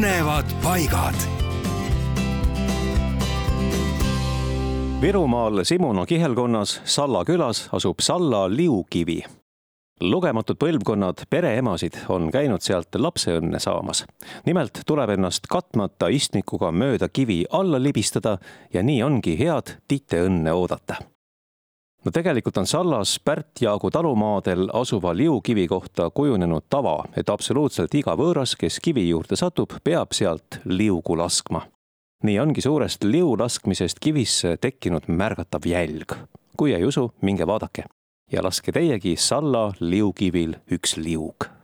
põnevad paigad. Virumaal Simuna kihelkonnas Salla külas asub Salla liukivi. lugematud põlvkonnad pereemasid on käinud sealt lapseõnne saamas. nimelt tuleb ennast katmata istmikuga mööda kivi alla libistada ja nii ongi head titeõnne oodata no tegelikult on Sallas Pärt-Jaagu talumaadel asuva liukivi kohta kujunenud tava, et absoluutselt iga võõras, kes kivi juurde satub, peab sealt liugu laskma. nii ongi suurest liu laskmisest kivisse tekkinud märgatav jälg. kui ei usu, minge vaadake ja laske teiegi Salla liukivil üks liug.